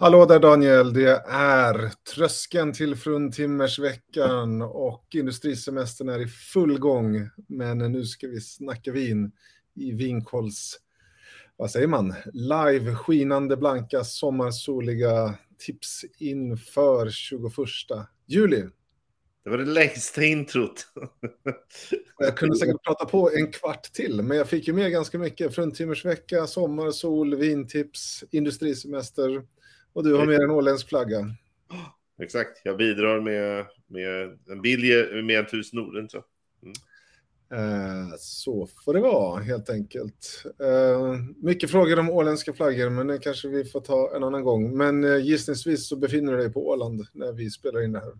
Hallå där Daniel, det är tröskeln till fruntimmersveckan och industrisemestern är i full gång. Men nu ska vi snacka vin i Vinkolls, vad säger man, live skinande blanka sommarsoliga tips inför 21 juli. Det var det längsta introt. Jag kunde säkert prata på en kvart till, men jag fick ju med ganska mycket. Fruntimmersvecka, sommar, sol, vintips, industrisemester och du har med en åländsk flagga. Exakt, jag bidrar med, med en bild med en tusen ord. Så. Mm. Eh, så får det vara helt enkelt. Eh, mycket frågor om åländska flaggor, men det kanske vi får ta en annan gång. Men eh, gissningsvis så befinner du dig på Åland när vi spelar in det här.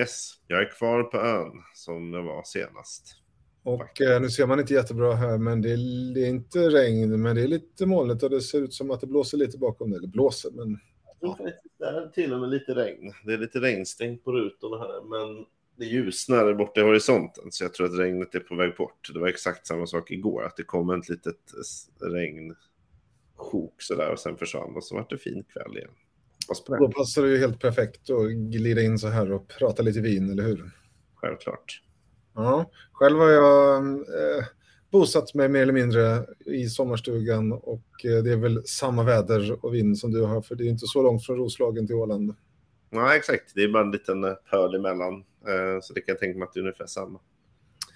Yes, jag är kvar på ön som jag var senast. Och eh, nu ser man inte jättebra här, men det är, det är, inte regn, men det är lite molnigt och det ser ut som att det blåser lite bakom det. Eller blåser, men... Ja. Det är till och med lite regn. Det är lite regnstängt på rutorna här, men det ljusnar borta i horisonten, så jag tror att regnet är på väg bort. Det var exakt samma sak igår, att det kom ett litet regnsjok sådär och sen försvann och så var det fin kväll igen. Då passar det ju helt perfekt att glida in så här och prata lite vin, eller hur? Självklart. Ja, själv har jag eh, bosatt mig mer eller mindre i sommarstugan och eh, det är väl samma väder och vind som du har, för det är inte så långt från Roslagen till Åland. Nej, exakt. Det är bara en liten eh, pöl emellan, eh, så det kan jag tänka mig att det är ungefär samma.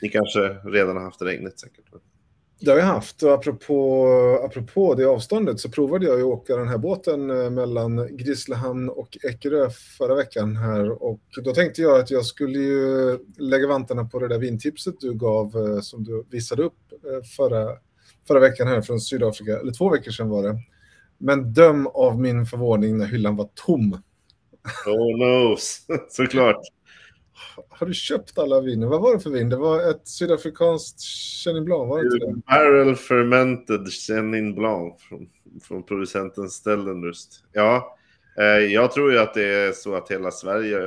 Ni kanske redan har haft regnet säkert. Det har jag haft och apropå, apropå det avståndet så provade jag att åka den här båten eh, mellan Grisslehamn och Ekerö förra veckan här och då tänkte jag att jag skulle ju lägga vantarna på det där vintipset du gav eh, som du visade upp eh, förra, förra veckan här från Sydafrika, eller två veckor sedan var det. Men döm av min förvåning när hyllan var tom. Oh no, såklart har du köpt alla viner? Vad var det för vin? Det var ett sydafrikanskt Chenin Blanc, var det inte det? Barrel fermented Chenin Blanc från, från producenten Stellenrust. Ja, eh, jag tror ju att det är så att hela Sverige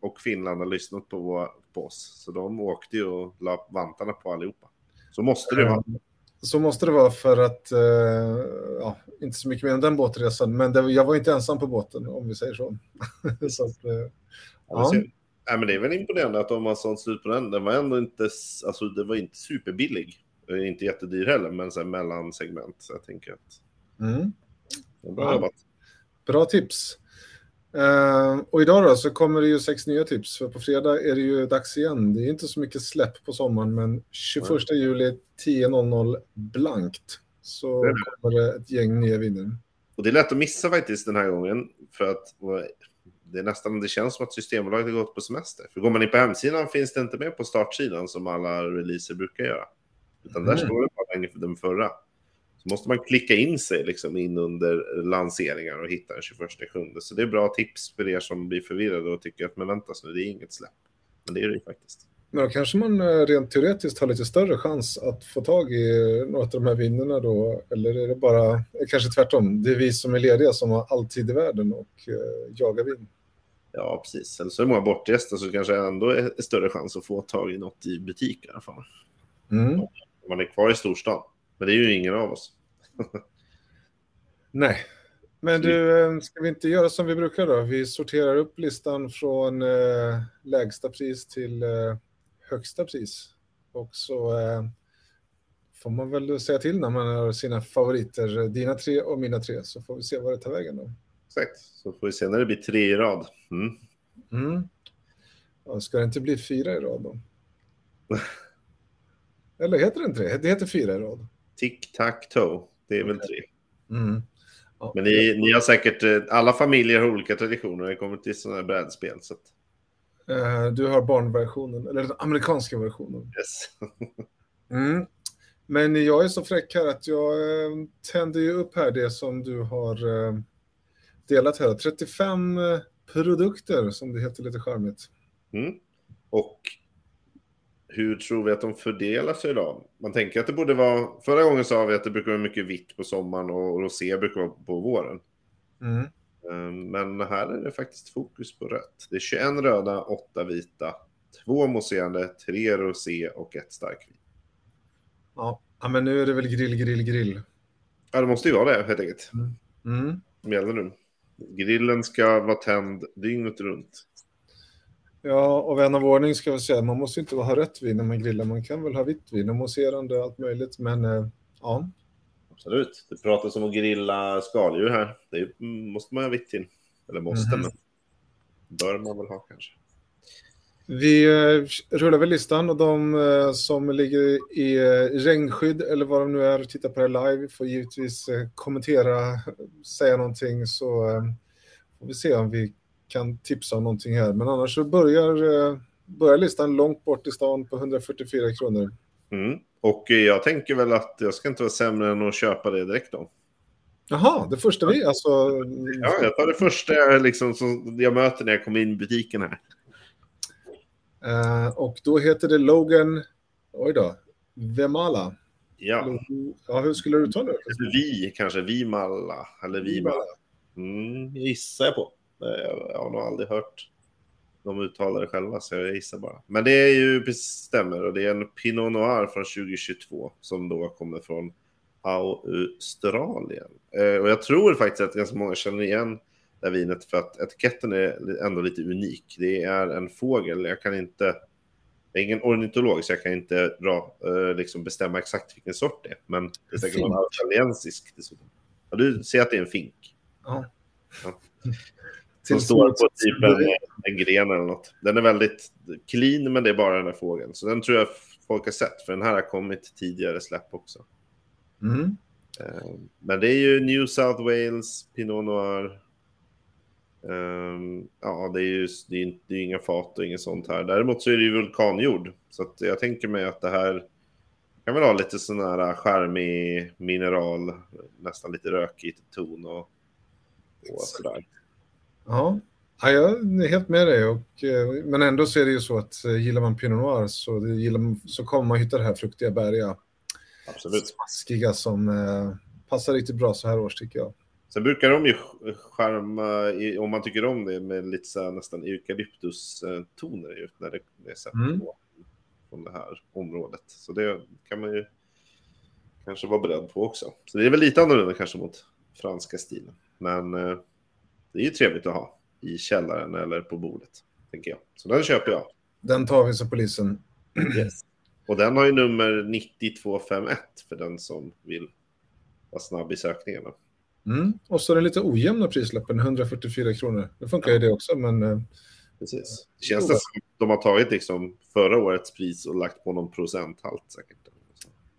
och Finland har lyssnat på, på oss. Så de åkte ju och la vantarna på allihopa. Så måste det vara. Så måste det vara för att, eh, ja, inte så mycket mer än den båtresan, men det, jag var inte ensam på båten om vi säger så. så att, eh, ja. Nej, men det är väl imponerande att de har sålt slut på den. Den var ändå inte, alltså det var inte superbillig. Inte jättedyr heller, men så här mellansegment. Så jag tänker att... Mm. Bra, ja. bra tips. Uh, och idag då så kommer det ju sex nya tips. För på fredag är det ju dags igen. Det är inte så mycket släpp på sommaren, men 21 mm. juli 10.00 blankt. Så det det. kommer det ett gäng nya vinnare. Och det är lätt att missa faktiskt den här gången. För att det är nästan, det känns som att Systembolaget har gått på semester. För går man in på hemsidan finns det inte med på startsidan som alla releaser brukar göra. Utan där mm. står det bara för den förra. Så måste man klicka in sig liksom in under lanseringar och hitta den 21 sjunde. Så det är bra tips för er som blir förvirrade och tycker att men vänta nu, det är inget släpp. Men det är det ju faktiskt. Men då kanske man eh, rent teoretiskt har lite större chans att få tag i något av de här vinnarna då? Eller är det bara, kanske tvärtom, det är vi som är lediga som har all tid i världen och jagar vin? Ja, precis. Eller så är det många bortresta så kanske ändå är större chans att få tag i något i butik i alla fall. Mm. Man är kvar i storstan. Men det är ju ingen av oss. Nej. Men du, eh, ska vi inte göra som vi brukar då? Vi sorterar upp listan från eh, lägsta pris till eh, högsta pris. Och så eh, får man väl säga till när man har sina favoriter, dina tre och mina tre, så får vi se vad det tar vägen då. Exakt, så får vi se när det blir tre i rad. Mm. Mm. Ja, ska det inte bli fyra i rad då? Eller heter det inte det? Det heter fyra i rad. Tic-tac-toe, det är väl tre. Mm. Ja. Men ni, ni, har säkert, eh, alla familjer har olika traditioner när det kommer till sådana här brädspel. Så att... uh, du har barnversionen, eller den amerikanska versionen. Yes. mm. Men jag är så fräck här att jag uh, tänder ju upp här det som du har delat här. 35 eh, produkter som det heter lite charmigt. Mm. Och hur tror vi att de fördelar sig då? Man tänker att det borde vara... Förra gången sa vi att det brukar vara mycket vitt på sommaren och rosé brukar vara på våren. Mm. Ehm, men här är det faktiskt fokus på rött. Det är 21 röda, 8 vita, 2 mousserande, 3 rosé och ett starkvin. Ja, men nu är det väl grill, grill, grill. Ja, det måste ju vara det helt enkelt. Mm. Mm. Som gäller nu. Grillen ska vara tänd dygnet runt. Ja, och vän av ordning ska vi säga, man måste inte ha rött vin när man grillar, man kan väl ha vitt vin, och mousserande och allt möjligt, men eh, ja. Absolut. Det pratas om att grilla skaldjur här. Det måste man ha vitt till. Eller måste, mm. men bör man väl ha kanske. Vi eh, rullar väl listan och de eh, som ligger i eh, regnskydd eller vad de nu är och tittar på det live får givetvis kommentera, säga någonting så får vi se om vi kan tipsa om någonting här. Men annars så börjar, börjar listan långt bort i stan på 144 kronor. Mm. Och jag tänker väl att jag ska inte vara sämre än att köpa det direkt då. Jaha, det första vi, alltså... Ja, jag tar det första liksom, som jag möter när jag kommer in i butiken här. Uh, och då heter det Logan, oj då, Vemala. Ja. ja hur skulle du ta det? Vi kanske, Vimalla, eller Vimala. Mm, gissar jag på. Jag har nog aldrig hört de uttalar det själva, så jag gissar bara. Men det är ju, stämmer, och det är en Pinot Noir från 2022 som då kommer från Australien. Eh, och jag tror faktiskt att ganska många känner igen det här vinet för att etiketten är ändå lite unik. Det är en fågel, jag kan inte, jag är ingen ornitolog så jag kan inte dra, eh, liksom bestämma exakt vilken sort det är. Men det är säkert någon australiensisk Ja, du ser att det är en fink. Ja. ja. Som står på typ en, en gren eller något. Den är väldigt clean men det är bara den där fågeln. Så den tror jag folk har sett för den här har kommit tidigare släpp också. Mm. Eh, men det är ju New South Wales, Pinot Noir. Um, ja, det är ju det är, det är inga fat och inget sånt här. Däremot så är det ju vulkanjord. Så att jag tänker mig att det här kan väl ha lite sån här charmig mineral, nästan lite rökig ton och, och sådär. Ja. ja, jag är helt med dig. Och, eh, men ändå så är det ju så att eh, gillar man Pinot Noir så, det gillar man, så kommer man hitta det här fruktiga, bäriga, Absolut. smaskiga som eh, passar riktigt bra så här års tycker jag. Sen brukar de ju skärma, om man tycker om det, med lite så här, nästan eukalyptus-toner när det, är sett mm. på från det här området. Så det kan man ju kanske vara beredd på också. Så det är väl lite annorlunda kanske mot franska stilen. Men eh, det är ju trevligt att ha i källaren eller på bordet, tänker jag. Så den köper jag. Den tar vi, så polisen. Yes. Och den har ju nummer 9251 för den som vill vara snabb i sökningarna. Mm. Och så den lite ojämna prislappen, 144 kronor. Det funkar ju det också, men... Eh, Precis. Det känns det som de har tagit liksom förra årets pris och lagt på någon procenthalt säkert.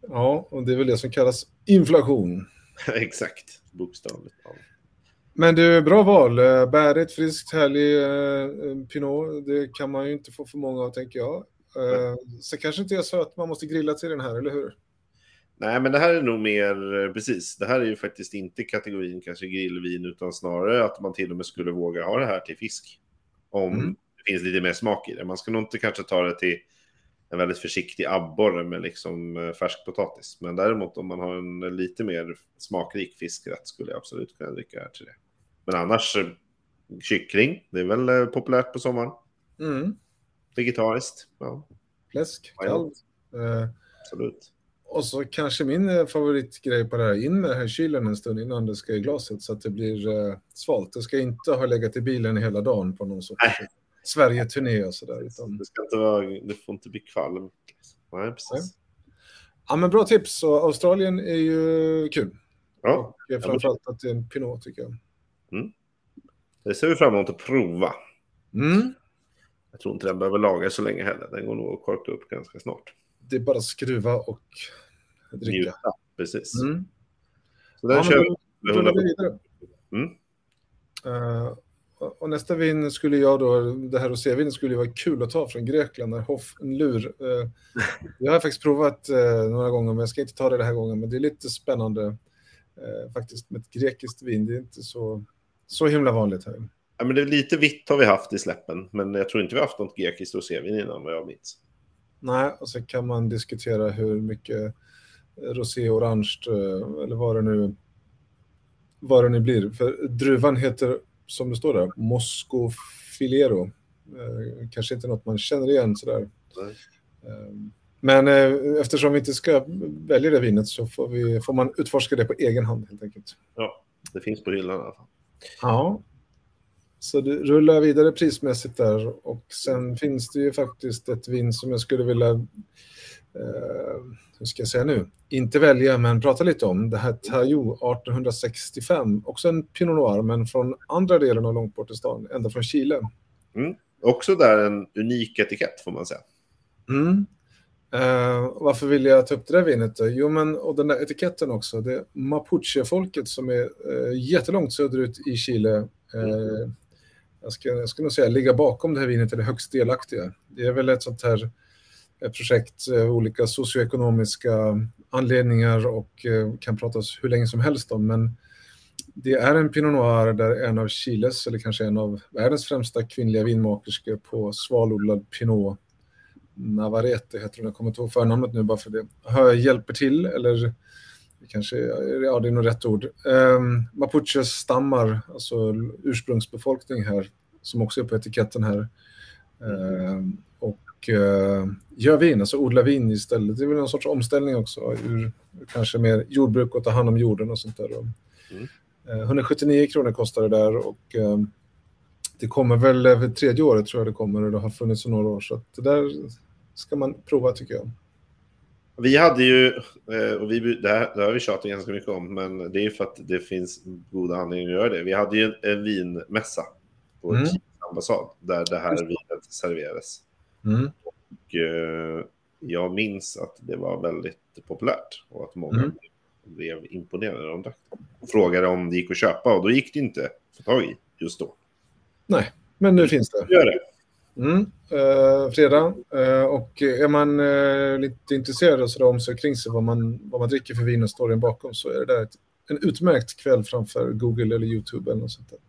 Ja, och det är väl det som kallas inflation. Exakt, bokstavligt. Ja. Men det är bra val. Eh, bärigt, friskt, härlig eh, Pinot. Det kan man ju inte få för många av, tänker jag. Eh, så kanske inte är så att man måste grilla till den här, eller hur? Nej, men det här är nog mer, eh, precis, det här är ju faktiskt inte kategorin kanske grillvin, utan snarare att man till och med skulle våga ha det här till fisk. Om mm. det finns lite mer smak i det. Man ska nog inte kanske ta det till en väldigt försiktig abborre med liksom eh, färskpotatis. Men däremot om man har en lite mer smakrik fiskrätt skulle jag absolut kunna dricka här till det. Men annars, eh, kyckling, det är väl populärt på sommaren. Mm. Vegetariskt, ja. Fläsk, kalv. Absolut. Och så kanske min favoritgrej på det här, in med det här kylen en stund innan det ska i glaset så att det blir eh, svalt. Det ska inte ha legat i bilen hela dagen på någon sorts Sverige-turné och sådär. Utan... Det, ska inte vara, det får inte bli kvalm. Nej, precis. Nej. Ja, men bra tips. Så Australien är ju kul. Ja. Och framförallt att det är en Pinot tycker jag. Mm. Det ser vi fram emot att prova. Mm. Jag tror inte den behöver lagas så länge heller. Den går nog att korka upp ganska snart. Det är bara att skruva och dricka. Njuta, precis. Mm. Så den ja, kör vi. Rullar vi vidare. Mm. Uh, och nästa vin skulle jag då, det här rosévinet skulle ju vara kul att ta från Grekland, Hoff Lur. Uh, jag har faktiskt provat uh, några gånger, men jag ska inte ta det den här gången. Men det är lite spännande faktiskt med ett grekiskt vin. Det är inte så, så himla vanligt här. Ja, men det är lite vitt har vi haft i släppen, men jag tror inte vi har haft något grekiskt rosévin innan vad jag minns. Nej, och så kan man diskutera hur mycket rosé, orange eh, eller vad det nu, vad det nu blir. För druvan heter, som det står där, Moscofilero. Eh, kanske inte något man känner igen sådär. Nej. Eh, men eftersom vi inte ska välja det vinet så får, vi, får man utforska det på egen hand helt enkelt. Ja, det finns på hyllan i alla fall. Ja, Så det rullar vidare prismässigt där och sen finns det ju faktiskt ett vin som jag skulle vilja, eh, hur ska jag säga nu, inte välja men prata lite om. Det här Taillou 1865, också en Pinot Noir men från andra delen av långt bort i stan, ända från Chile. Mm. Också där en unik etikett får man säga. Mm. Uh, varför vill jag ta upp det där vinet? Då? Jo, men och den där etiketten också. Det är Mapuche-folket som är uh, jättelångt söderut i Chile. Uh, mm jag, skulle jag skulle nog säga ligga bakom det här vinet eller högst delaktiga. Det är väl ett sånt här ett projekt, eh, olika socioekonomiska anledningar och eh, kan pratas hur länge som helst om. Men det är en Pinot Noir där en av Chiles, eller kanske en av världens främsta kvinnliga vinmakerskor på svalodlad Pinot Navarrete heter hon, jag kommer inte ihåg förnamnet nu bara för det, hjälper till eller kanske, ja det är nog rätt ord. Um, Mapuches stammar, alltså ursprungsbefolkning här, som också är på etiketten här. Um, och uh, gör vin, alltså odlar vin istället. Det är väl någon sorts omställning också, ur kanske mer jordbruk och ta hand om jorden och sånt där. Mm. Uh, 179 kronor kostar det där och uh, det kommer väl över tredje året tror jag det kommer och det har funnits i några år. Så det där ska man prova tycker jag. Vi hade ju, eh, och vi, det, här, det har vi tjatat ganska mycket om, men det är för att det finns goda anledningar att göra det. Vi hade ju en vinmässa på mm. ambassad där det här vinet serverades. Mm. Och eh, jag minns att det var väldigt populärt och att många mm. blev imponerade när de drack frågade om det gick att köpa och då gick det inte att få tag i just då. Nej, men nu finns det. Gör det. Mm, eh, fredag. Eh, och är man eh, lite intresserad och sådär om sig kring sig vad man, vad man dricker för vin och storyn bakom så är det där ett, en utmärkt kväll framför Google eller YouTube eller något sånt där.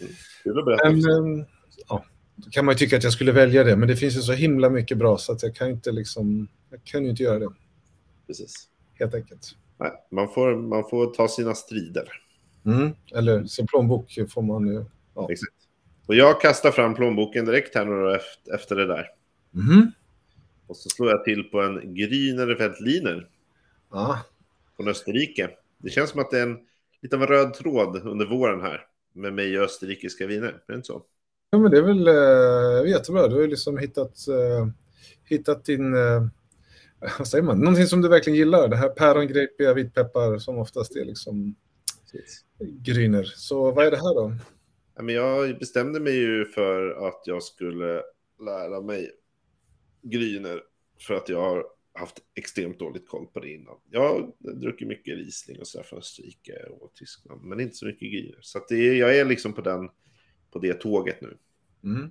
Mm. Men, eh, ja, då kan man ju tycka att jag skulle välja det, men det finns ju så himla mycket bra så att jag kan inte liksom, jag kan ju inte göra det. Precis. Helt enkelt. Nej, man får, man får ta sina strider. Mm, eller sin plånbok får man ju. Ja. Exakt. Och jag kastar fram plånboken direkt här nu efter, det där. Mm. Och så slår jag till på en Grüner Veltliner. Ah. Från Österrike. Det känns som att det är en lite av en röd tråd under våren här. Med mig och österrikiska viner. Är det inte så? Ja, men det är väl äh, jättebra. Du har ju liksom hittat, äh, hittat din... Äh, vad säger man? Någonting som du verkligen gillar. Det här pärongrepiga vitpeppar som oftast är liksom Grüner. Så vad är det här då? Men jag bestämde mig ju för att jag skulle lära mig gryner för att jag har haft extremt dåligt koll på det innan. Jag har druckit mycket Riesling och sådär från Österrike och Tyskland, men inte så mycket gryner. Så det, jag är liksom på, den, på det tåget nu. Mm.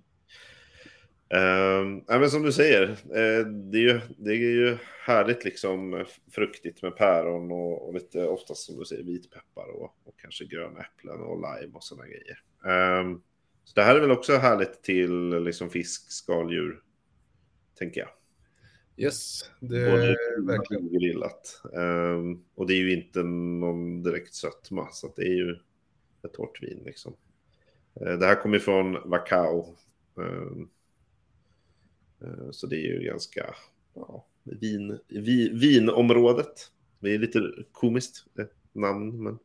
Uh, ja, men som du säger, uh, det, är ju, det är ju härligt liksom fruktigt med päron och, och lite oftast som du säger vitpeppar och, och kanske gröna äpplen och lime och sådana grejer. Um, så det här är väl också härligt till liksom fisk, skaldjur, tänker jag. Yes, det är verkligen grillat. Um, och det är ju inte någon direkt sötma, så det är ju ett hårt vin liksom. Uh, det här kommer från Vacao. Um, uh, så det är ju ganska ja, vin, vi, vinområdet. Det är lite komiskt eh, namn, men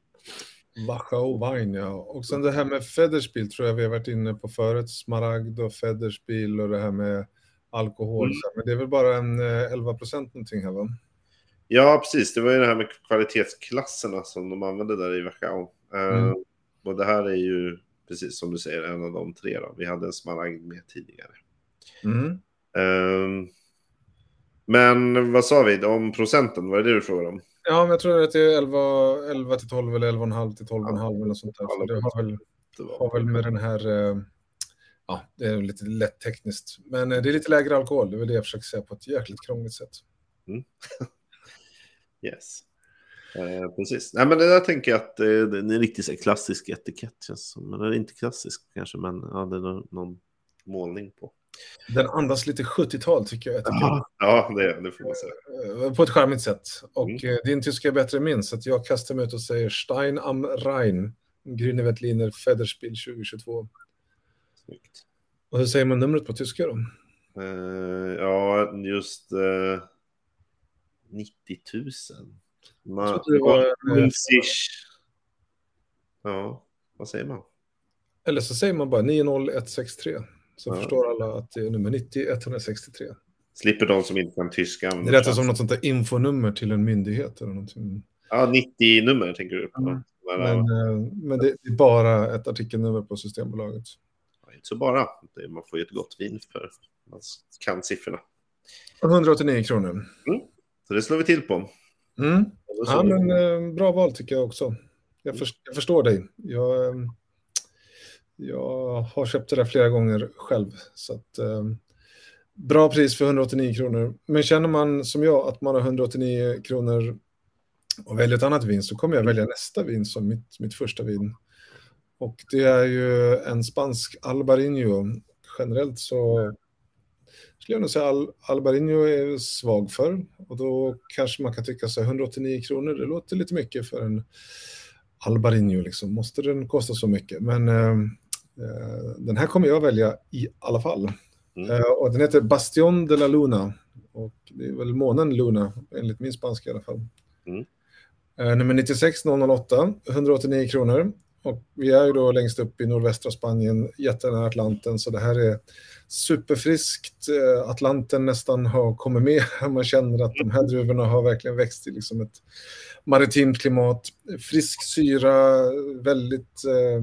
Wachau Wein, ja. Och sen det här med Federspiel tror jag vi har varit inne på förut. Smaragd och Federspiel och det här med alkohol. Mm. Men det är väl bara en 11 eh, procent någonting här va? Ja, precis. Det var ju det här med kvalitetsklasserna som de använde där i Wachau. Eh, mm. Uh, och det här är ju, precis som du säger, en av de tre. Då. Vi hade en smaragd med tidigare. Mm. Uh, men vad sa vi om procenten? Var det det du frågade om? Ja, men jag tror att det är 11, 11 till 12 eller 11,5 till 12,5 eller sånt där. Så det har väl, har väl med den här, eh, ja, det är lite lätt tekniskt. Men eh, det är lite lägre alkohol, det är väl det jag försöker säga på ett jäkligt krångligt sätt. Mm. yes. Eh, precis. Nej, men det där tänker jag att eh, det är en riktigt klassisk etikett. Känns som. Är inte klassisk kanske, men ja, det är någon målning på. Den andas lite 70-tal tycker jag. Ja, ja det, det får man säga. Eh, på ett charmigt sätt. Och mm. Eh, din tyska är bättre än min, så jag kastar mig ut och säger Stein am Rhein, Grüne Veltliner Federspiel 2022. Snyggt. Och hur säger man numret på tyska då? Uh, ja, just uh, 90 000. Man, var, uh, ja, vad säger man? Eller så säger man bara 90163. Så Ja. förstår alla att det är nummer 90163. Slipper de som inte kan tyska. Det låter som något sånt där infonummer till en myndighet eller någonting. Ja, 90-nummer tänker du på. Mm. Men, Men, eh, men det är bara ett artikelnummer på Systembolaget. ja, inte så bara. Man får ju ett gott vin för man kan siffrorna. 189 kronor. Så det slår vi till på. Mm. Ja, men eh, bra val tycker jag också. Jag, jag förstår dig. Jag, eh, jag har köpt det där flera gånger själv. Så att, eh, bra pris för 189 kronor. Men känner man som jag att man har 189 kronor och väljer ett annat vin så kommer jag välja nästa vin som mitt, mitt första vin. Och det är ju en spansk Albarino. Generellt så skulle jag nog säga Al Albarino är svag för. Och då kanske man kan tycka så här 189 kronor, det låter lite mycket för en Albarino. Liksom. Måste den kosta så mycket? Men eh, eh, den här kommer jag välja i alla fall. Mm. Eh, och den heter Bastion de la Luna. Och det är väl månen Luna, enligt min spanska i alla fall. Mm. Eh, nummer 96008, 189 kronor. Och vi är ju då längst upp i nordvästra Spanien, jättenära Atlanten, så det här är superfriskt. Eh, Atlanten nästan har kommit med. Man känner att de här druvorna har verkligen växt i liksom ett maritimt klimat. Frisk syra, väldigt, eh,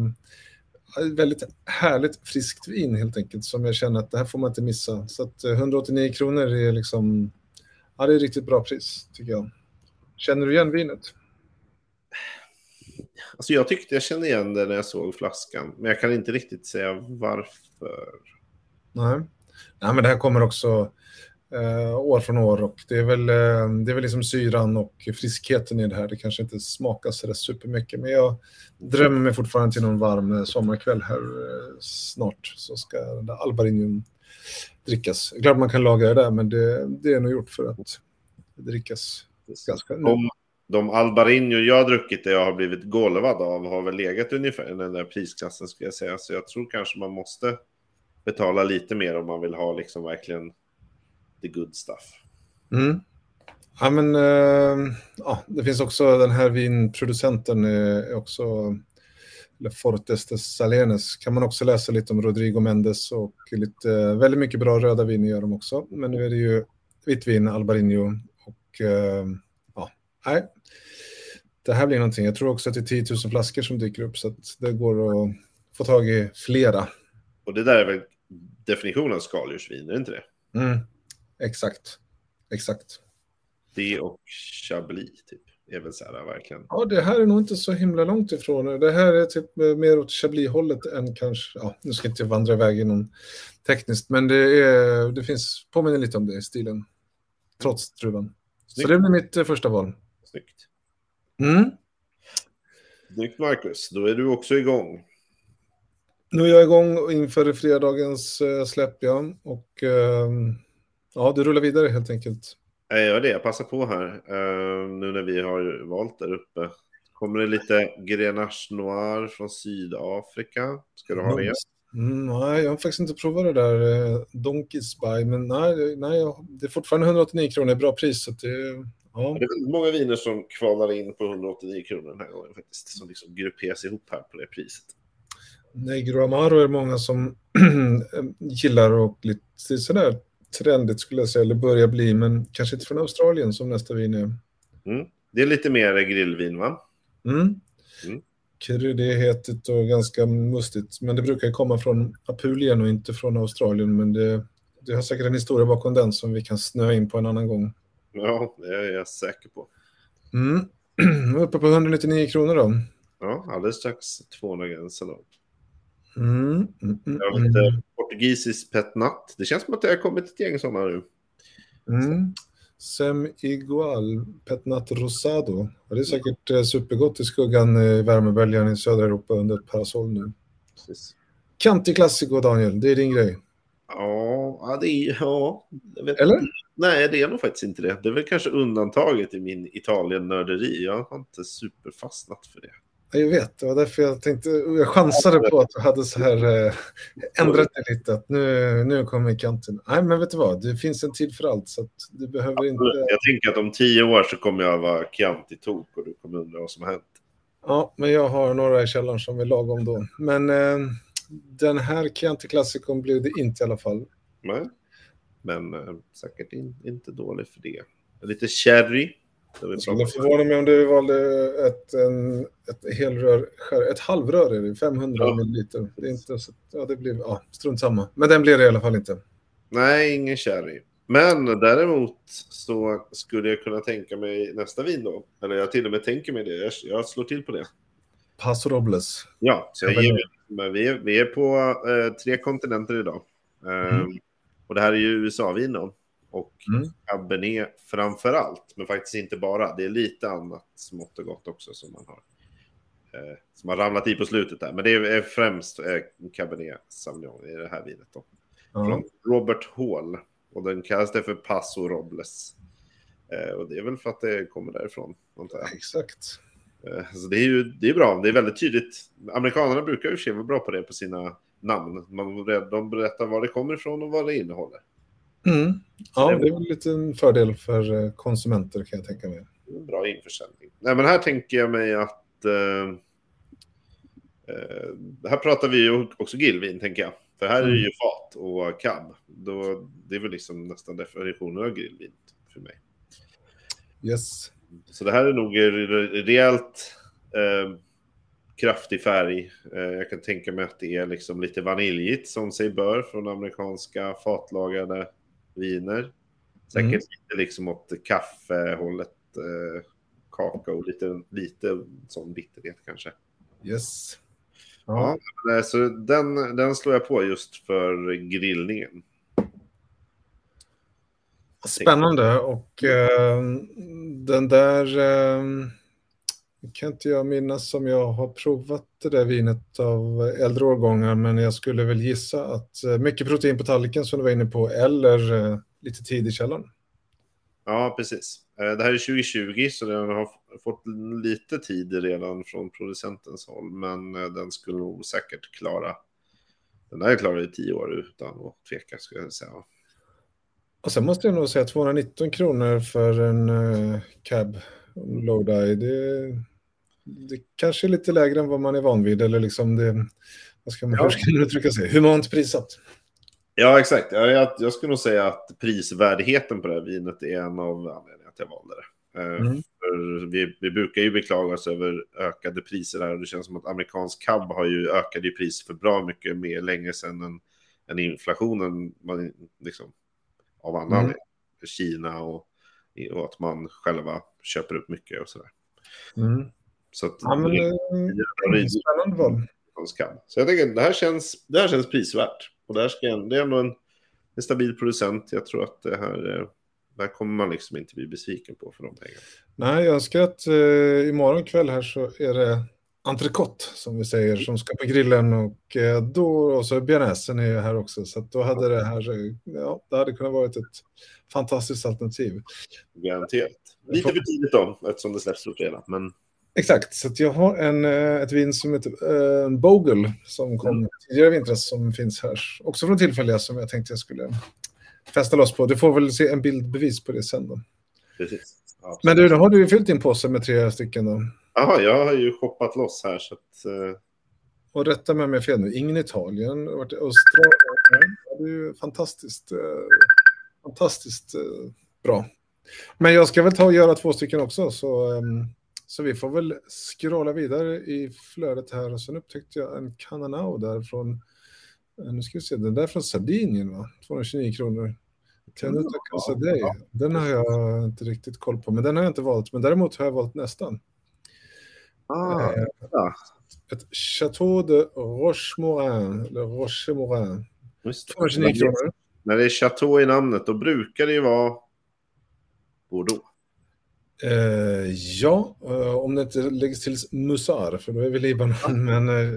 väldigt härligt friskt vin helt enkelt, som jag känner att det här får man inte missa. Så att eh, 189 kronor är liksom, ja det är riktigt bra pris tycker jag. Känner du igen vinet? Alltså jag tyckte jag kände igen det när jag såg flaskan. Men jag kan inte riktigt säga varför. Nej. Nej, men det här kommer också eh, år från år och det är väl, eh, det är väl liksom syran och friskheten i det här. Det kanske inte smakar så supermycket, men jag drömmer mig fortfarande till någon varm eh, sommarkväll här eh, snart så ska den där Albarinium drickas. Klart man kan lagra det där, men det, det är nog gjort för att drickas ganska nu. De, de Albarino jag har druckit det jag har blivit golvad av har väl legat ungefär i den där prisklassen skulle jag säga. Så jag tror kanske man måste betala lite mer om man vill ha liksom verkligen the good stuff. Mm. Ja, men eh, ja, det finns också den här vinproducenten är är också, eller Fortes de Salenes, kan man också läsa lite om Rodrigo Mendes och lite, väldigt mycket bra röda viner gör de också. Men nu är det ju vitt vin, Albarino och eh, ja, nej. Det här blir någonting. Jag tror också att det är 10 000 flaskor som dyker upp så att det går att få tag i flera. Och det där är väl definitionen av skaldjursvin, är det inte det? Mm. Exakt, exakt. Det och Chablis typ. Är väl så här verkligen. Ja, det här är nog inte så himla långt ifrån. Det här är typ mer åt Chablis-hållet än kanske, ja, nu ska jag inte vandra iväg i någon tekniskt, men det, är, det finns, påminner lite om det i stilen. Trots druvan. Så Snyggt. det blir mitt eh, första val. Snyggt. Mm. Snyggt Marcus, då är du också igång. Nu är jag igång inför fredagens eh, släpp, ja. Och eh, ja, det rullar vidare helt enkelt. Jag gör det, jag passar på här. eh, nu när vi har valt där uppe. Kommer det lite Grenache Noir från Sydafrika? Ska du ha det? Mm, nej, jag har faktiskt inte provat det där eh, Donkey Spy, men nej, nej det är fortfarande 189 kronor, bra pris. Så det, ja. Det är många viner som kvalar in på 189 kronor den här gången faktiskt. Som liksom grupperas ihop här på det priset. Negro Amaro är det många som gillar och lite sådär trendigt skulle jag säga, eller börjar bli, men kanske inte från Australien som nästa vin är. Mm. Det är lite mer grillvin va? Mm. Mm. Kryddighetigt och ganska mustigt, men det brukar komma från Apulien och inte från Australien, men det, det har säkert en historia bakom den som vi kan snöa in på en annan gång. Ja, det är jag säker på. Mm. Uppe på 199 kronor då. Ja, alldeles strax 200-gränsen då. Mm. Mm. Mm. Jag har lite portugisisk petnat. Det känns som att det har kommit ett gäng sådana nu. Mm. Sem Igual, Petnat Rosado. Det är säkert eh, supergott i skuggan eh, i värmeböljan i södra Europa under ett parasoll nu. Precis. Kantig Classico, Daniel. Det är din grej. Ja, det är... Ja, Eller? inte. Nej, det är nog faktiskt inte det. Det är väl kanske undantaget i min Italien-nörderi. Jag har inte superfastnat för det. Ja, Jag vet, det var därför jag tänkte, jag chansade på att du hade så här eh, ändrat det lite, att nu, nu kommer kanten. Nej, men vet du vad, det finns en tid för allt, så du behöver inte... Jag tänker att om tio år så kommer jag vara Chianti-tok och du kommer undra vad som har hänt. Ja, men jag har några i källaren som är lagom då. Men eh, den här Chianti Classicon blev det inte i alla fall. Nej. Men eh, säkert in, inte dålig för det. Lite sherry. Det skulle förvåna mig om du valde ett, en, ett helrör, ett halvrör är det, 500 Ja. milliliter. Det är inte så, ja det blir, ja strunt samma. Men den blir det i alla fall inte. Nej, ingen sherry. Men däremot så skulle jag kunna tänka mig nästa vin då. Eller jag till och med tänker mig det. Jag, jag slår till på det. Paso Robles. Ja, så jag ger, men vi, är, vi är på eh, tre kontinenter idag. Eh, Och det här är ju USA-vin då. Och Mm. Cabernet framför allt, men faktiskt inte bara. Det är lite annat smått och gott också som man har. Eh, som har ramlat i på slutet där. Men det är, främst eh, Cabernet Sauvignon i det här vinet då. Ja. Från Robert Hall. Och den kallas det för Paso Robles. Eh, och det är väl för att det kommer därifrån. Exakt. Eh, Så det är ju det är bra. Det är väldigt tydligt. Amerikanerna brukar ju se vara bra på det på sina namn. Man, de berättar var det kommer ifrån och vad det innehåller. Mm. Ja, det- är väl lite en fördel för eh, konsumenter kan jag tänka mig. Bra införsäljning. Nej, men här tänker jag mig att... Eh, eh, här pratar vi ju också grillvin, tänker jag. För här är det ju fat och cab. Då, det är väl liksom nästan definitionen av grillvin för mig. Yes. Så det här är nog re- rejält eh, kraftig färg. Eh, jag kan tänka mig att det är liksom lite vaniljigt som sig bör från amerikanska fatlagade viner. Säkert Mm. lite liksom åt kaffehållet, eh, kakao, lite, lite sån bitterhet kanske. Yes. Ja. Ja. eh, Så den, den slår jag på just för grillningen. Spännande och eh, den där eh, kan inte jag minnas som jag har provat det där vinet av äldre årgångar men jag skulle väl gissa att eh, mycket protein på tallriken som du var inne på eller eh, lite tid i källaren. Ja, precis. Eh, Det här är 2020 så den har fått lite tid redan från producentens håll. Men den skulle nog säkert klara. Den här klarar i tio år utan att tveka skulle jag säga. Och sen måste jag nog säga 219 kronor för en cab Lodi. Det, det kanske är lite lägre än vad man är van vid eller liksom det, vad ska man, Ja. hur ska man uttrycka sig, humant prissatt. Ja, exakt. Ja, jag, jag skulle nog säga att prisvärdigheten på det här vinet är en av anledningarna att jag valde det. Eh, Mm. För vi, vi brukar ju beklaga oss över ökade priser här och det känns som att amerikansk cab har ju ökade i pris för bra mycket mer länge sedan än, än inflationen man, liksom, av annan Mm. Kina och, och att man själva köper upp mycket och sådär. Mm. Så att Ja, men, det är eh, en spännande val. Så jag tänker det här känns, det här känns prisvärt. Och det, här ska, det är ändå en, en stabil producent. Jag tror att det här, eh, det här kommer man liksom inte bli besviken på för de pengarna. Nej, jag önskar att eh, imorgon kväll här så är det entrecote som vi säger som ska på grillen och eh, då och så bearnaisen är ju här också så då hade det här, ja, det hade kunnat varit ett fantastiskt alternativ. Garanterat. Lite för tidigt då, eftersom det släpps på fredag. Men Exakt, så jag har en, eh, ett vin som heter en Bogle som kom Mm. tidigare vintras som finns här. Också från tillfälliga som jag tänkte jag skulle fästa loss på. Du får väl se en bildbevis på det sen då. precis. Ja, Men du, då har du ju fyllt din påse med tre stycken då. Jaha, jag har ju shoppat loss här så att... eh, Och rätta mig om jag har fel nu, ingen Italien, i Australien. Ja, Det är ju fantastiskt, eh, fantastiskt eh, bra. Men jag ska väl ta och göra två stycken också, så, ehm, så vi får väl scrolla vidare i flödet här. Och sen upptäckte jag en Cananao där från, eh, nu ska vi se, den där är från Sardinien va? 229 kronor. Tenuta Casadei, den har jag inte riktigt koll på, men den har jag inte valt. Men däremot har jag valt nästan. ah, Eh, ja, ett Chateau de Rochemorin, eller Rochemorin. just det. 229 kronor. När det är Chateau i namnet, då brukar det ju vara Bordeaux. Eh, ja, eh, om det inte läggs till Musar, för då är vi Libanon. Men eh,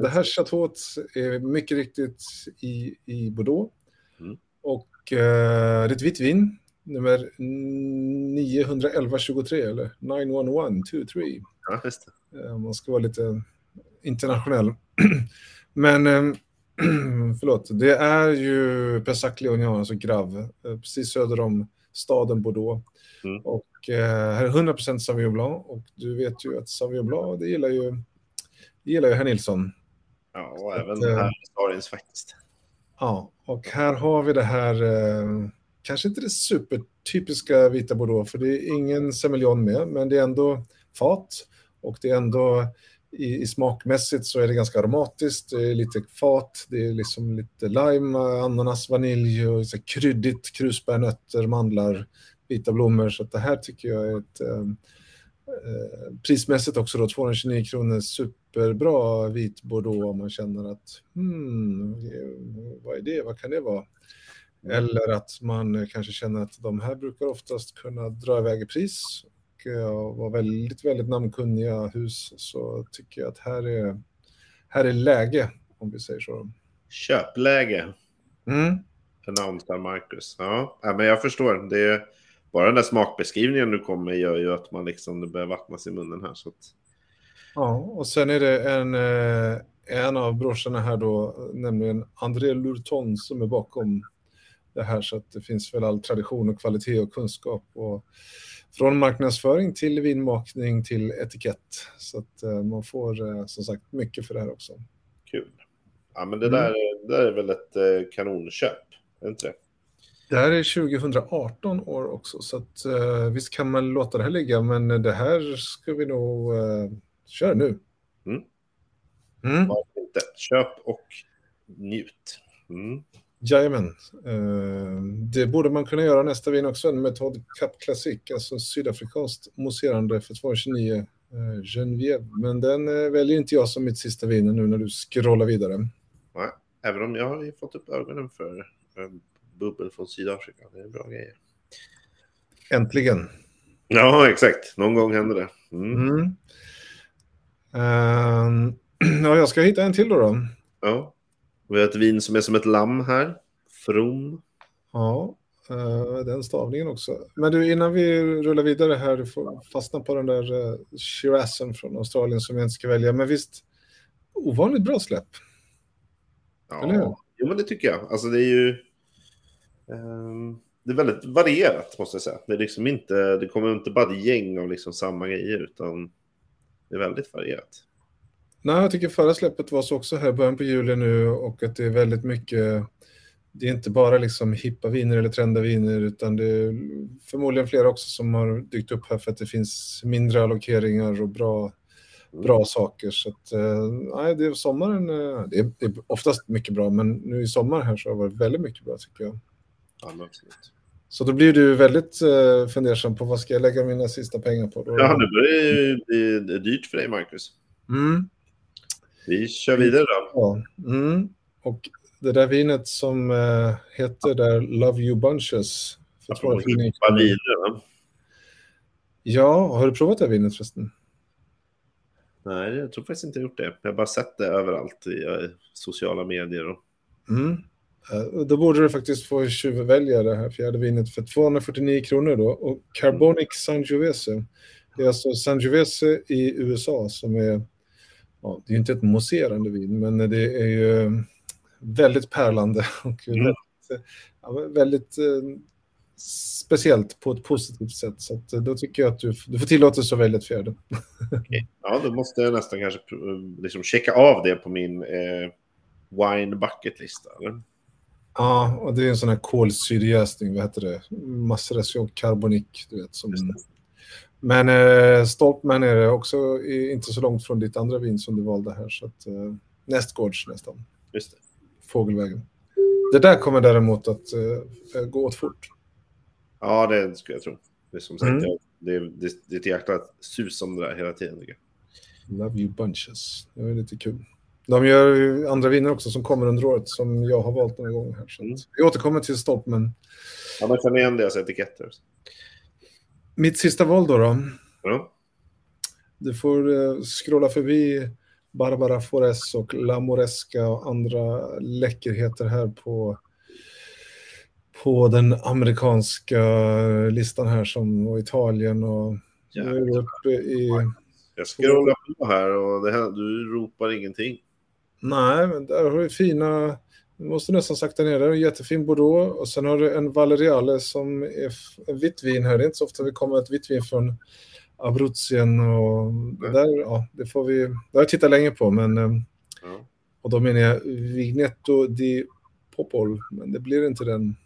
det här chateauet är mycket riktigt i, i Bordeaux. Mm. Och det är ett vitt vin, nummer 91123 eller 91123. Ja, just det. Man ska vara lite internationell. Men förlåt, det är ju Pessac Léognan, alltså Grave, eh, precis söder om staden Bordeaux. Mm. Och eh, här är 100% Sauvignon Blanc och du vet ju att Sauvignon Blanc, det gillar ju, det gillar ju herr Nilsson. Ja, och även här i Starins faktiskt. Ja, och här har vi det här, eh, kanske inte det supertypiska vita bordeaux, för det är ingen semillon med, men det är ändå fat och det är ändå i, i smakmässigt så är det ganska aromatiskt, det är lite fat, det är liksom lite lime, ananas, vanilj och så kryddigt, krusbär, nötter, mandlar, vita blommor. Så det här tycker jag är ett eh, eh, prismässigt också då 229 kronor, superbra vit bordeaux om man känner att hmm, vad är det, vad kan det vara? Eller att man kanske känner att de här brukar oftast kunna dra iväg i pris och vara väldigt, väldigt namnkunniga hus så tycker jag att här är, här är läge, om vi säger så. Köpläge. Mm. För namnstar Marcus. Ja, men jag förstår. Det är, bara den där smakbeskrivningen du kommer gör ju att man liksom, det börjar vattnas i munnen här. Så att... Ja, och sen är det en, eh, en av brorsorna här då, nämligen André Lurton som är bakom det här så att det finns väl all tradition och kvalitet och kunskap och från marknadsföring till vinmakning till etikett. Så att uh, man får uh, som sagt mycket för det här också. Kul. Ja, men det, mm. där, det där är väl ett kanonköp, är inte det? Det här är 2018 år också, så att, uh, visst kan man låta det här ligga, men det här ska vi nog uh, köra nu. Mm. Mm. Inte. Köp och njut. Mm. Jajamän. Uh, det borde man kunna göra nästa vin också, en Metod Cup Classic, alltså sydafrikanskt mousserande för 229 uh, Genevieve. Men den uh, väljer inte jag som mitt sista vin nu när du scrollar vidare. Nej, även om jag har fått upp ögonen för uh, bubbel från Sydafrika. Det är bra grejer. Äntligen. Ja, exakt. Någon gång händer det. Mm. Mm. Uh, ja, jag ska hitta en till då. då. Ja. Vi har ett vin som är som ett lamm här. From. Ja, uh, den stavningen också. Men du, innan vi rullar vidare här, du får fastna på den där uh, Shirazen från Australien som jag inte ska välja. Men visst, ovanligt bra släpp. Ja, jo, men det tycker jag. Alltså det är ju... Um, det är väldigt varierat måste jag säga. Det, är liksom inte, det kommer inte bara ett gäng av liksom samma grejer utan det är väldigt varierat. Nej, jag tycker förra släppet var så också här, början på juli nu och att det är väldigt mycket, det är inte bara liksom hippa viner eller trenda viner utan det är förmodligen flera också som har dykt upp här för att det finns mindre allokeringar och bra, bra mm. saker. Så att, nej, det är sommaren, det är, det är oftast mycket bra, men nu i sommar här så har det varit väldigt mycket bra tycker jag. Ja, absolut. Så då blir du väldigt uh, fundersam på vad ska jag lägga mina sista pengar på? Då? Ja, nu börjar det bli dyrt för dig, Marcus. Mm. Vi kör vidare då. Ja. Mm. Och det där vinet som uh, heter där Love You Bunches. För ja, viner, va? Ja, har du provat det här vinet förresten? Nej, jag tror faktiskt inte jag gjort det. Jag har bara sett det överallt i uh, sociala medier. Och... Mm. Uh, då borde du faktiskt få tjuvvälja det här fjärde vinet för 249 kronor då. Och Carbonic Sangiovese. Det är alltså Sangiovese i USA som är ja, det är inte ett mousserande vin, men det är ju väldigt pärlande och mm. väldigt, ja, väldigt eh, speciellt på ett positivt sätt. Så att, då tycker jag att du, du får tillåtelse att välja ett fjärde. Okay. Ja, då måste jag nästan kanske liksom checka av det på min eh, wine bucket-lista. Ja, och det är en sån här kolsyrejäsning, vad heter det? Maceration carbonic, du vet. Som, men eh, Stolpman är det också inte så långt från ditt andra vin som du valde här. Så att, eh, nästgårds nästan. Just det. Fågelvägen. Det där kommer däremot att eh, gå åt fort. Ja, det skulle jag tro. Det är som sagt, mm. det, det, det är ett jäkla sus om det där hela tiden. Love you bunches. Det är lite kul. De gör andra viner också som kommer under året som jag har valt några gånger här. Så mm. Vi återkommer till Stolpman. Ja, man känner igen deras etiketter. Mitt sista val då. då. Ja. Du får uh, scrolla förbi Barbara Foress och La Moresca och andra läckerheter här på, på den amerikanska listan här som och Italien och i... Jag scrollar på här och här, du ropar ingenting. Nej, men där har du fina du måste nästan sakta ner. Det är en jättefin Bordeaux och sen har du en Valeriale som är en vitt vin här. Det är inte så ofta vi kommer ett vitt vin från Abruzzien och det där, ja, det får vi, det har jag tittat länge på men ja. Och då menar jag Vignetto di Popol, men det blir inte den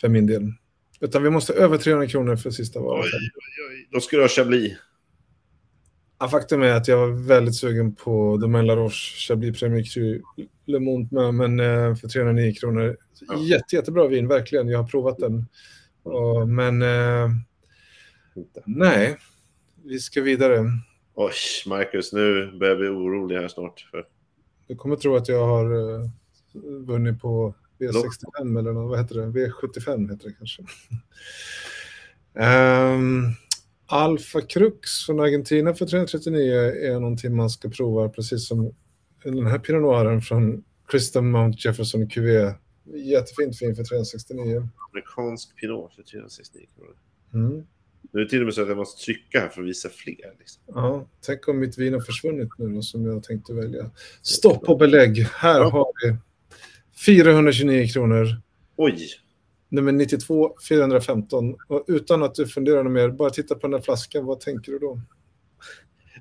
för min del. Utan vi måste över 300 kronor för sista valet. Oj, oj, oj. Då ska du ha Chablis. Ja, faktum är att jag var väldigt sugen på Domaine La Roche Chablis Premier Cru Le Monde men eh, för 309 kronor. Ja. Jätte, jättebra vin, verkligen. Jag har provat den. Och, men eh, nej, vi ska vidare. Oj, Marcus, nu börjar jag bli orolig här snart. För... Du kommer tro att jag har uh, vunnit på V65 eller något, vad heter det? V75 heter det kanske. um, Alfa Crux från Argentina för 339 är någonting man ska prova, precis som den här Pinot Noiren från Kristen Mount Jefferson QV. Jättefint fin för 369. Amerikansk Pinot för 369 kronor. Mm. Nu är det till och med så att jag måste trycka här för att visa fler. Liksom. Ja, tänk om mitt vin har försvunnit nu då, som jag tänkte välja. Stopp och belägg. Här Ja. har vi 429 kronor. Oj! Nummer 92, 415. Och utan att du funderar mer, bara titta på den här flaskan. Vad tänker du då?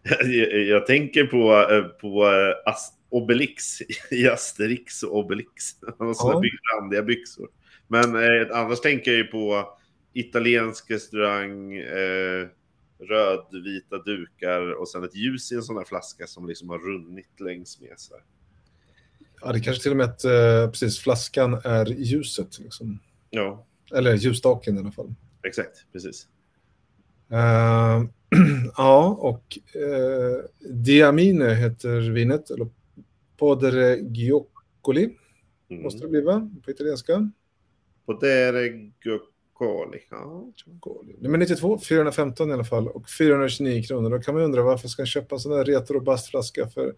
Jag, jag tänker på, eh, på eh, As- Obelix i Asterix och Obelix. Han har sådana Ja. randiga byxor. Men eh, annars tänker jag ju på italiensk restaurang, eh, rödvita dukar och sen ett ljus i en sån här flaska som liksom har runnit längs med. Så. Ja, det kanske till och med att eh, precis flaskan är ljuset. Liksom. Ja, Eller ljusstaken i alla fall. exakt. Precis. Eh, ja, och uh, Diamine heter vinet. Eller Podere Gioccoli Mm. måste det bli, va? På italienska. Podere Guccoli. Ja. Nummer 92, 415 i alla fall. Och 429 kronor. Då kan man undra varför ska jag köpa en sån där retrobastflaska för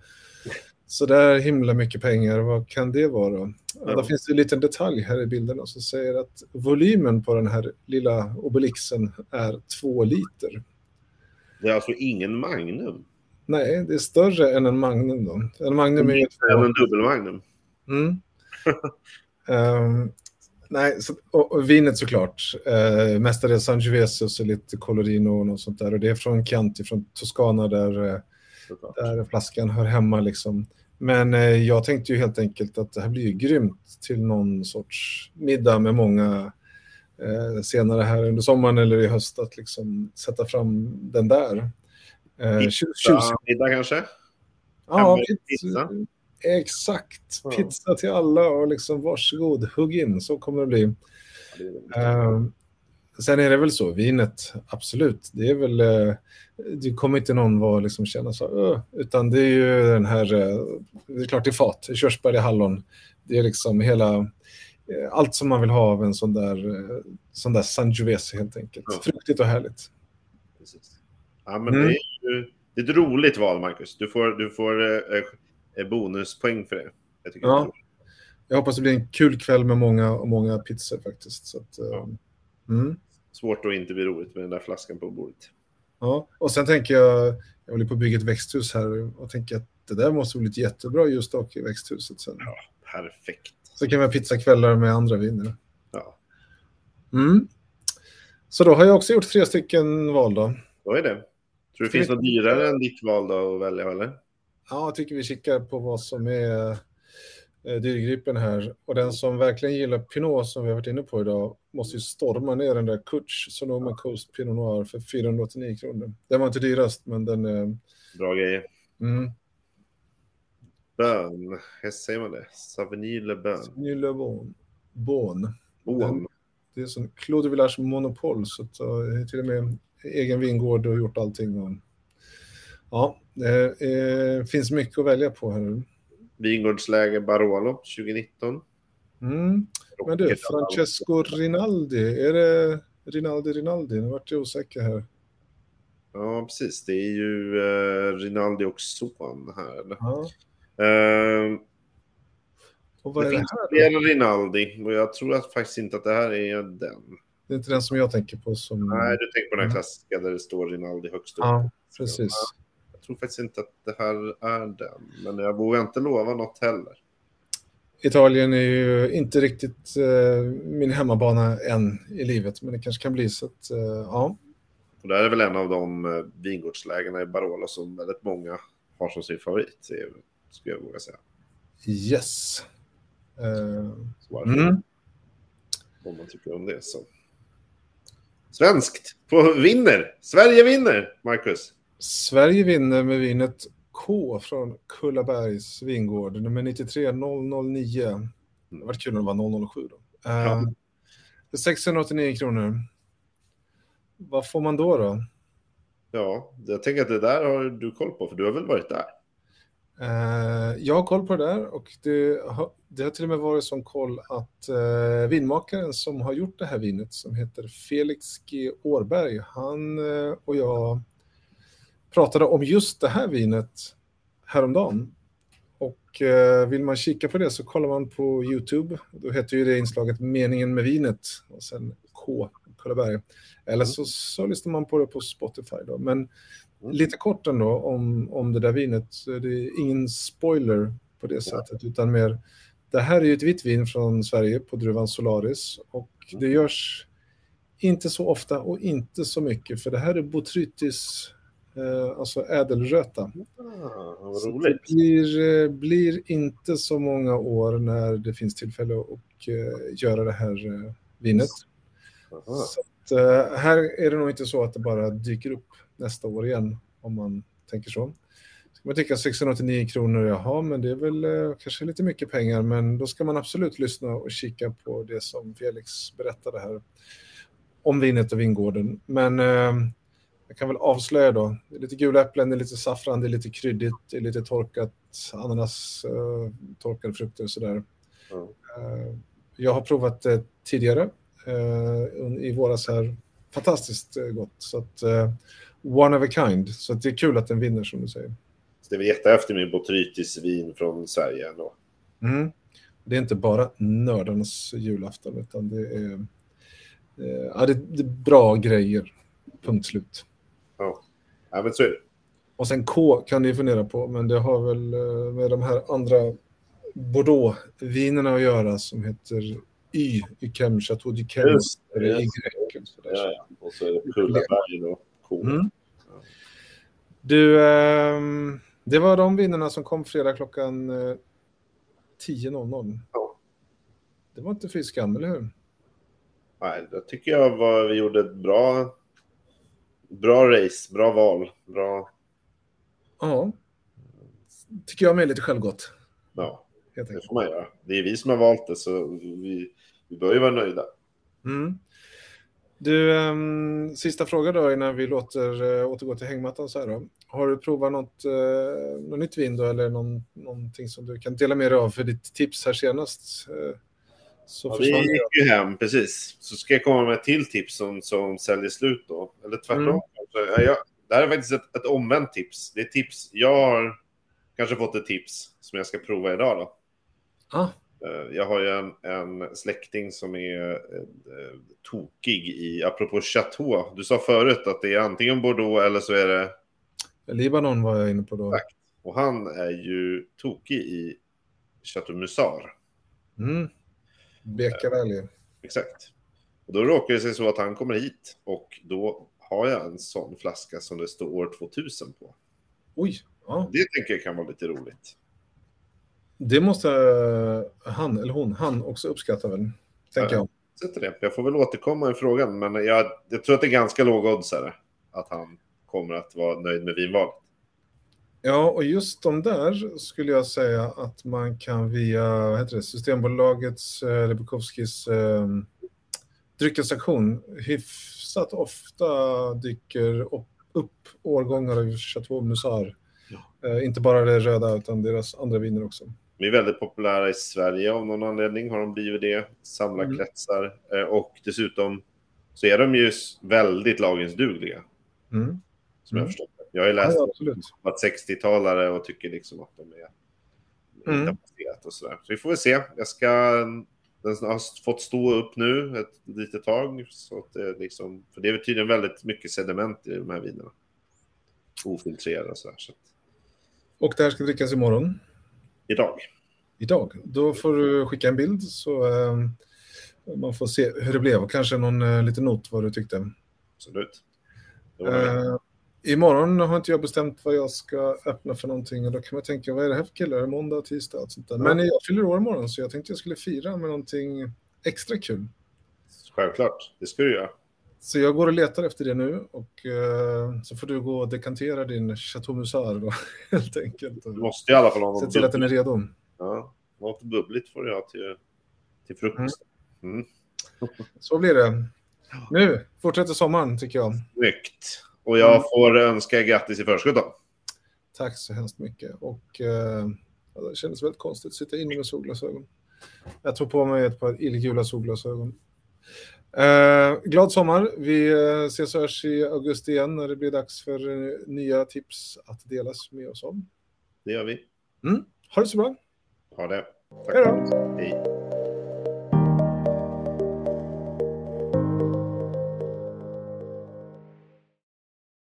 så där himla mycket pengar. Vad kan det vara? Ja. Då finns det en liten detalj här i bilden som säger att volymen på den här lilla Obelixen är två liter. Det är alltså ingen Magnum. Nej, det är större än en Magnum då. En Magnum är ju Än en dubbel Magnum. Mm. Ehm, nej, så, och, och vinet såklart. Uh, mestadels Sangiovese och lite Colorino och något sånt där. Och det är från Chianti, från Toscana där, eh, såklart. där flaskan hör hemma liksom. Men eh, jag tänkte ju helt enkelt att det här blir ju grymt till någon sorts middag med många eh, senare här under sommaren eller i höst att liksom sätta fram den där. Eh, middag kanske? Ja, pizza. Exakt. Ja. Pizza till alla och liksom varsågod, hugg in. Så kommer det bli. Ja, det sen är det väl så, vinet, absolut. Det är väl, eh, det kommer inte någon vara liksom känna så, "Öh", utan det är ju den här, eh, det är klart det är fat, körsbär, det är hallon. Det är liksom hela, eh, allt som man vill ha av en sån där, sån där Sangiovese helt enkelt. Ja. Fruktigt och härligt. Precis. Ja, men Mm. det, är ju, det är ett roligt val, Marcus. Du får, du får eh, bonuspoäng för det. Jag tycker Ja. det. Jag hoppas det blir en kul kväll med många, många pizzor faktiskt. Så att, Ja. mm. Svårt att inte bli roligt med den där flaskan på bordet. Ja, och sen tänker jag, jag håller på att bygga ett växthus här och tänker att det där måste bli ett jättebra ljusstake i växthuset sen. Ja, perfekt. Så kan vi ha pizzakvällar med andra viner. Ja, Mm. Så då har jag också gjort tre stycken val då. då är det. Tror du det finns något dyrare än ditt val då att välja, eller? Ja, jag tycker vi kikar på vad som är dyrgripen här. Och den som verkligen gillar Pinot som vi har varit inne på idag måste ju storma ner den där Kutch Sonoma Coast Pinot Noir för 489 kronor. Den var inte dyrast, men den är... Bra grejer. Mm. Bön. Hur säger man det? Savigny Le Bön. Sauvignon Le Bon. Bon. Bon. Det är som Claude Villars monopol, så att, uh, till och med egen vingård och gjort allting. Och, ja, det eh, finns mycket att välja på här. Vingårdsläge Barolo 2019. Mm. Men du, Francesco Rinaldi, är det Rinaldi Rinaldi? Nu vart jag osäker här. Ja, precis. Det är ju eh, Rinaldi och son här. Ja. Eh, Och vad det är det här? då? flera Rinaldi och jag tror att faktiskt inte att det här är den. Det är inte den som jag tänker på som... Nej, du tänker på den här Mm. klassiska där det står Rinaldi högst upp. Ja, precis. Jag tror faktiskt inte att det här är den, men jag vågar inte lova något heller. Italien är ju inte riktigt eh, min hemmabana än i livet, men det kanske kan bli så att, eh, ja. Och det här är väl en av de eh, vingårdslägena i Barolo som väldigt många har som sin favorit, skulle jag våga säga. Yes. Så varför? mm. Om man tycker om det så. Svenskt på vinner. Sverige vinner, Marcus. Sverige vinner med vinet K från Kullabergs vingård, nummer 93009. Det var kul om det var 007 då. Ja. för 689 kronor. Vad får man då då? Ja, jag tänker att det där har du koll på, för du har väl varit där? Eh, jag har koll på det där och det har, det har till och med varit som koll att eh, vinmakaren som har gjort det här vinet som heter Felix G. Årberg, han eh, och jag pratade om just det här vinet häromdagen. Och eh, vill man kika på det så kollar man på YouTube. Då heter ju det inslaget Meningen med vinet och sen K. Kullaberg. Eller så, så lyssnar man på det på Spotify. Då. Men lite kort ändå om, om det där vinet. Det är ingen spoiler på det sättet, utan mer... Det här är ju ett vitt vin från Sverige på druvan Solaris och det görs inte så ofta och inte så mycket, för det här är botrytis, alltså ädelröta. Ah, vad Så roligt. Det blir, eh, blir inte så många år när det finns tillfälle att eh, göra det här eh, vinet. Så att, eh, här är det nog inte så att det bara dyker upp nästa år igen, om man tänker så. Ska man tycka 689 kronor, jaha, men det är väl eh, kanske lite mycket pengar, men då ska man absolut lyssna och kika på det som Felix berättade här om vinet och vingården. Men eh, jag kan väl avslöja då, det är lite gula äpplen, det är lite saffran, det är lite kryddigt, det är lite torkat ananas, eh, torkade frukter och sådär. Ja. Eh, jag har provat det tidigare eh, i våras här. Fantastiskt gott. Så att, one of a kind. Så det är kul att den vinner som du säger. Så det är väl jättehäftigt med botrytis-vin från Sverige ändå. Mm. Det är inte bara nördarnas julafton utan det är, ja, det är bra grejer. Punkt slut. Ja, ja men så är det. Och sen K kan ni fundera på, men det har väl eh, med de här andra Bordeaux-vinerna att göra som heter Y, Yquem, Chateau d'Yquem, det, eller Y. och sådär. Ja, ja. Och så är det Kullaberg och Cool. Mm. Du, ehm, det var de vinnarna som kom fredag klockan eh, 10.00. Ja. Det var inte fy skam, eller hur? Nej, det tycker jag var, vi gjorde ett bra, bra race, bra val. Bra, Ja. Tycker jag med lite självgott, ja, det får man göra. Det är vi som har valt det, så vi, vi bör ju vara nöjda. Mm. Du, ehm, sista fråga då innan vi låter uh, återgå till hängmattan så här då. Har du provat något, uh, något nytt vin då eller någon, någonting som du kan dela med dig av för ditt tips här senast? Eh, så Ja, vi gick ju hem, precis. Så ska jag komma med ett till tips som, som säljer slut då. Eller tvärtom. Mm. Ja, jag, det här är faktiskt ett, ett omvänt tips. Det är tips. Jag har kanske fått ett tips som jag ska prova idag då. Ah, Eh, Jag har ju en, en släkting som är eh, tokig i, apropå Chateau. Du sa förut att det är antingen Bordeaux eller så är det, Libanon var jag inne på då. Och han är ju tokig i Chateau Musar. Mm. Beka Valley. Exakt. Och då råkar det sig så att han kommer hit och då har jag en sån flaska som det står år 2000 på. Oj, ja. Det tänker jag kan vara lite roligt. Det måste han, eller hon, han också uppskatta väl, tänker Ja. jag. Sätter det. Jag får väl återkomma i frågan, men jag, jag tror att det är ganska låga oddsare att han kommer att vara nöjd med vinvalet. Ja, och just de där skulle jag säga att man kan via heter det, Systembolagets, eh, Lebukowskis eh, dryckesaktion hyfsat ofta dyker upp, upp årgångar av Chateau Musar. Ja. Eh, inte bara det röda utan deras andra viner också. De är väldigt populära i Sverige av någon anledning har de blivit det. Samlarkretsar. Eh, Och dessutom så är de ju väldigt lagringsdugliga. Mm. Som jag Mm. förstått det. Jag har ju läst Ja, absolut. att 60-talare och tycker liksom att de är Mm. och sådär. Så vi får väl se. Jag ska... Den har fått stå upp nu ett litet tag. Så att det liksom, för det är tydligen väldigt mycket sediment i de här vinerna. Ofiltrerade och sådär. Så att, Och det här ska drickas imorgon. idag. idag. Då får du skicka en bild så eh, man får se hur det blev och kanske någon eh, liten not vad du tyckte. Absolut. Det var det. Eh, Imorgon har inte jag bestämt vad jag ska öppna för någonting och då kan man tänka vad är det här för killar? Är det måndag, tisdag och sånt där. Men jag fyller år imorgon så jag tänkte jag skulle fira med någonting extra kul. Självklart, det ska du göra. Så jag går och letar efter det nu och uh, så får du gå och dekantera din Chateau Musard då, helt enkelt. Du måste i alla fall ha något Se till att den är redo. Ja, något bubbligt får ha till, till frukost. Mm. Mm. Så blir det. Nu fortsätter sommaren tycker jag. Snyggt. Och jag mm. får önska grattis i förskott då. Tack så hemskt mycket. Och uh, det kändes väldigt konstigt att sitta inne med solglasögon. Jag tog på mig ett par illgula solglasögon. Uh, glad sommar. Vi uh, ses och hörs i augusti igen när det blir dags för uh, nya tips att delas med oss om. Det gör vi. Mm. Ha det så bra. Ha det. Tack. Hej då. Hej.